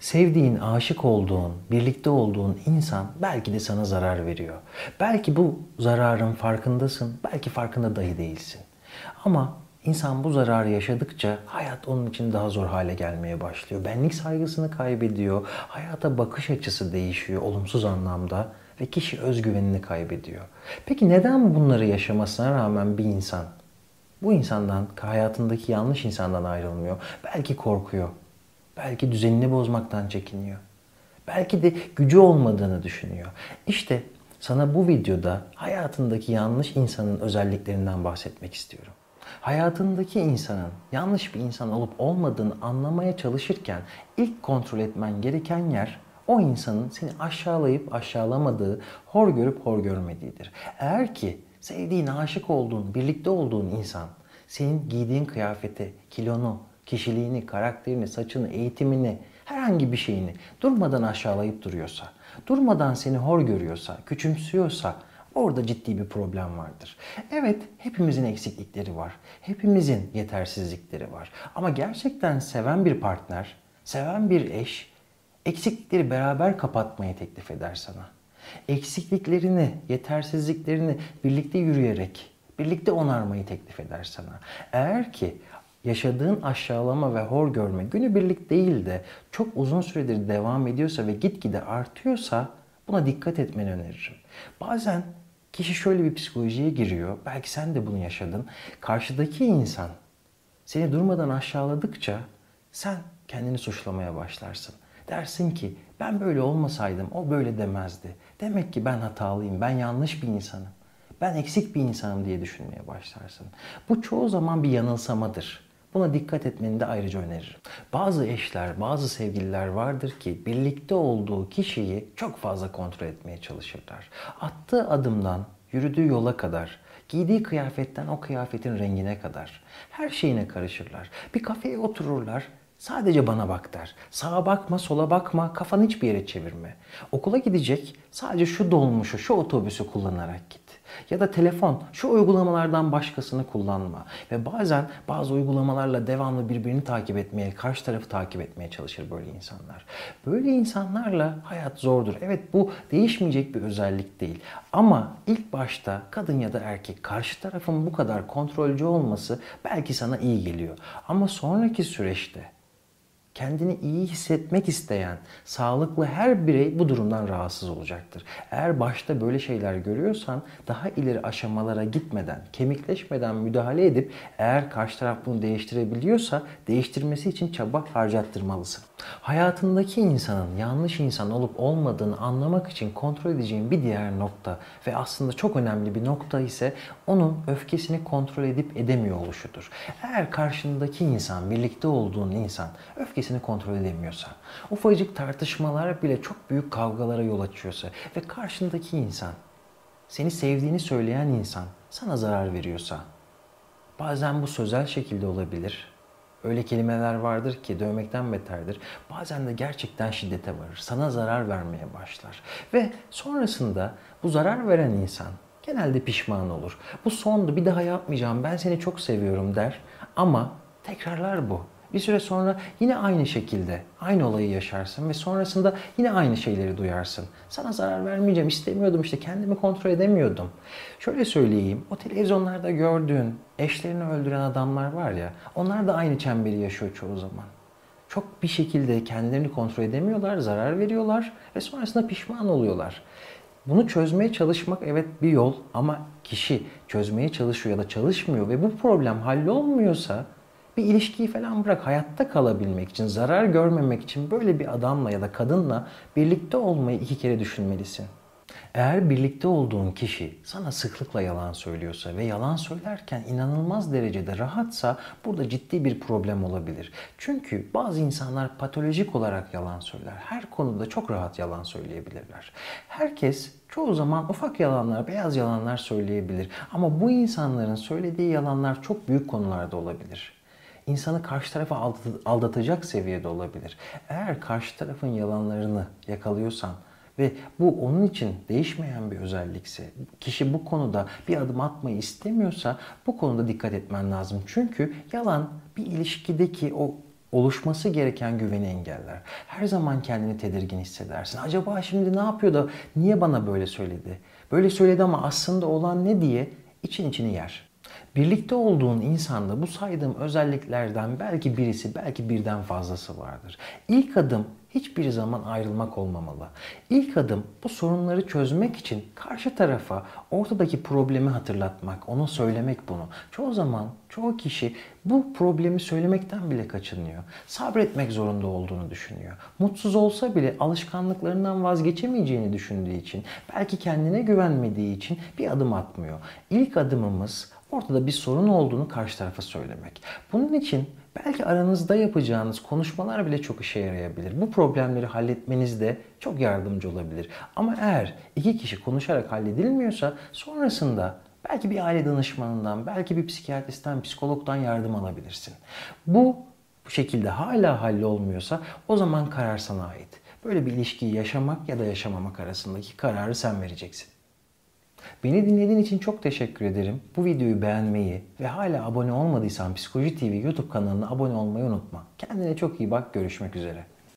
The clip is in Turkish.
Sevdiğin, aşık olduğun, birlikte olduğun insan belki de sana zarar veriyor. Belki bu zararın farkındasın, belki farkında dahi değilsin. Ama insan bu zararı yaşadıkça hayat onun için daha zor hale gelmeye başlıyor. Benlik saygısını kaybediyor, hayata bakış açısı değişiyor olumsuz anlamda ve kişi özgüvenini kaybediyor. Peki neden bunları yaşamasına rağmen bir insan bu insandan, hayatındaki yanlış insandan ayrılmıyor? Belki korkuyor. Belki düzenini bozmaktan çekiniyor. Belki de gücü olmadığını düşünüyor. İşte sana bu videoda hayatındaki yanlış insanın özelliklerinden bahsetmek istiyorum. Hayatındaki insanın yanlış bir insan olup olmadığını anlamaya çalışırken ilk kontrol etmen gereken yer o insanın seni aşağılayıp aşağılamadığı, hor görüp hor görmediğidir. Eğer ki sevdiğin, aşık olduğun, birlikte olduğun insan senin giydiğin kıyafeti, kilonu, kişiliğini, karakterini, saçını, eğitimini, herhangi bir şeyini durmadan aşağılayıp duruyorsa, durmadan seni hor görüyorsa, küçümsüyorsa orada ciddi bir problem vardır. Evet, hepimizin eksiklikleri var. Hepimizin yetersizlikleri var. Ama gerçekten seven bir partner, seven bir eş eksiklikleri beraber kapatmayı teklif eder sana. Eksikliklerini, yetersizliklerini birlikte yürüyerek, birlikte onarmayı teklif eder sana. Eğer ki yaşadığın aşağılama ve hor görme günübirlik değil de çok uzun süredir devam ediyorsa ve gitgide artıyorsa buna dikkat etmeni öneririm. Bazen kişi şöyle bir psikolojiye giriyor. Belki sen de bunu yaşadın. Karşıdaki insan seni durmadan aşağıladıkça sen kendini suçlamaya başlarsın. Dersin ki ben böyle olmasaydım o böyle demezdi. Demek ki ben hatalıyım, ben yanlış bir insanım. Ben eksik bir insanım diye düşünmeye başlarsın. Bu çoğu zaman bir yanılsamadır. Buna dikkat etmeni de ayrıca öneririm. Bazı eşler, bazı sevgililer vardır ki birlikte olduğu kişiyi çok fazla kontrol etmeye çalışırlar. Attığı adımdan yürüdüğü yola kadar, giydiği kıyafetten o kıyafetin rengine kadar her şeyine karışırlar. Bir kafeye otururlar, Sadece bana bak der. Sağa bakma, sola bakma, kafanı hiçbir yere çevirme. Okula gidecek, sadece şu dolmuşu, şu otobüsü kullanarak git. Ya da telefon, şu uygulamalardan başkasını kullanma. Ve bazen bazı uygulamalarla devamlı birbirini takip etmeye, karşı tarafı takip etmeye çalışır böyle insanlar. Böyle insanlarla hayat zordur. Evet bu değişmeyecek bir özellik değil. Ama ilk başta kadın ya da erkek karşı tarafın bu kadar kontrolcü olması belki sana iyi geliyor. Ama sonraki süreçte kendini iyi hissetmek isteyen, sağlıklı her birey bu durumdan rahatsız olacaktır. Eğer başta böyle şeyler görüyorsan daha ileri aşamalara gitmeden, kemikleşmeden müdahale edip eğer karşı taraf bunu değiştirebiliyorsa değiştirmesi için çaba harcattırmalısın. Hayatındaki insanın yanlış insan olup olmadığını anlamak için kontrol edeceğin bir diğer nokta ve aslında çok önemli bir nokta ise onun öfkesini kontrol edip edemiyor oluşudur. Eğer karşındaki insan, birlikte olduğun insan öfkesini öfkesini kontrol edemiyorsa, ufacık tartışmalar bile çok büyük kavgalara yol açıyorsa ve karşındaki insan, seni sevdiğini söyleyen insan sana zarar veriyorsa, bazen bu sözel şekilde olabilir. Öyle kelimeler vardır ki dövmekten beterdir. Bazen de gerçekten şiddete varır. Sana zarar vermeye başlar. Ve sonrasında bu zarar veren insan genelde pişman olur. Bu sondu bir daha yapmayacağım ben seni çok seviyorum der. Ama tekrarlar bu. Bir süre sonra yine aynı şekilde aynı olayı yaşarsın ve sonrasında yine aynı şeyleri duyarsın. Sana zarar vermeyeceğim, istemiyordum işte kendimi kontrol edemiyordum. Şöyle söyleyeyim, o televizyonlarda gördüğün eşlerini öldüren adamlar var ya, onlar da aynı çemberi yaşıyor çoğu zaman. Çok bir şekilde kendilerini kontrol edemiyorlar, zarar veriyorlar ve sonrasında pişman oluyorlar. Bunu çözmeye çalışmak evet bir yol ama kişi çözmeye çalışıyor ya da çalışmıyor ve bu problem hallolmuyorsa bir ilişkiyi falan bırak hayatta kalabilmek için, zarar görmemek için böyle bir adamla ya da kadınla birlikte olmayı iki kere düşünmelisin. Eğer birlikte olduğun kişi sana sıklıkla yalan söylüyorsa ve yalan söylerken inanılmaz derecede rahatsa burada ciddi bir problem olabilir. Çünkü bazı insanlar patolojik olarak yalan söyler. Her konuda çok rahat yalan söyleyebilirler. Herkes çoğu zaman ufak yalanlar, beyaz yalanlar söyleyebilir. Ama bu insanların söylediği yalanlar çok büyük konularda olabilir insanı karşı tarafa aldatacak seviyede olabilir. Eğer karşı tarafın yalanlarını yakalıyorsan ve bu onun için değişmeyen bir özellikse, kişi bu konuda bir adım atmayı istemiyorsa bu konuda dikkat etmen lazım. Çünkü yalan bir ilişkideki o oluşması gereken güveni engeller. Her zaman kendini tedirgin hissedersin. Acaba şimdi ne yapıyor da niye bana böyle söyledi? Böyle söyledi ama aslında olan ne diye için içini yer. Birlikte olduğun insanda bu saydığım özelliklerden belki birisi, belki birden fazlası vardır. İlk adım hiçbir zaman ayrılmak olmamalı. İlk adım bu sorunları çözmek için karşı tarafa ortadaki problemi hatırlatmak, ona söylemek bunu. Çoğu zaman çoğu kişi bu problemi söylemekten bile kaçınıyor. Sabretmek zorunda olduğunu düşünüyor. Mutsuz olsa bile alışkanlıklarından vazgeçemeyeceğini düşündüğü için, belki kendine güvenmediği için bir adım atmıyor. İlk adımımız ortada bir sorun olduğunu karşı tarafa söylemek. Bunun için belki aranızda yapacağınız konuşmalar bile çok işe yarayabilir. Bu problemleri halletmenizde çok yardımcı olabilir. Ama eğer iki kişi konuşarak halledilmiyorsa sonrasında belki bir aile danışmanından, belki bir psikiyatristten, psikologdan yardım alabilirsin. Bu bu şekilde hala hallolmuyorsa o zaman karar sana ait. Böyle bir ilişkiyi yaşamak ya da yaşamamak arasındaki kararı sen vereceksin. Beni dinlediğin için çok teşekkür ederim. Bu videoyu beğenmeyi ve hala abone olmadıysan Psikoloji TV YouTube kanalına abone olmayı unutma. Kendine çok iyi bak. Görüşmek üzere.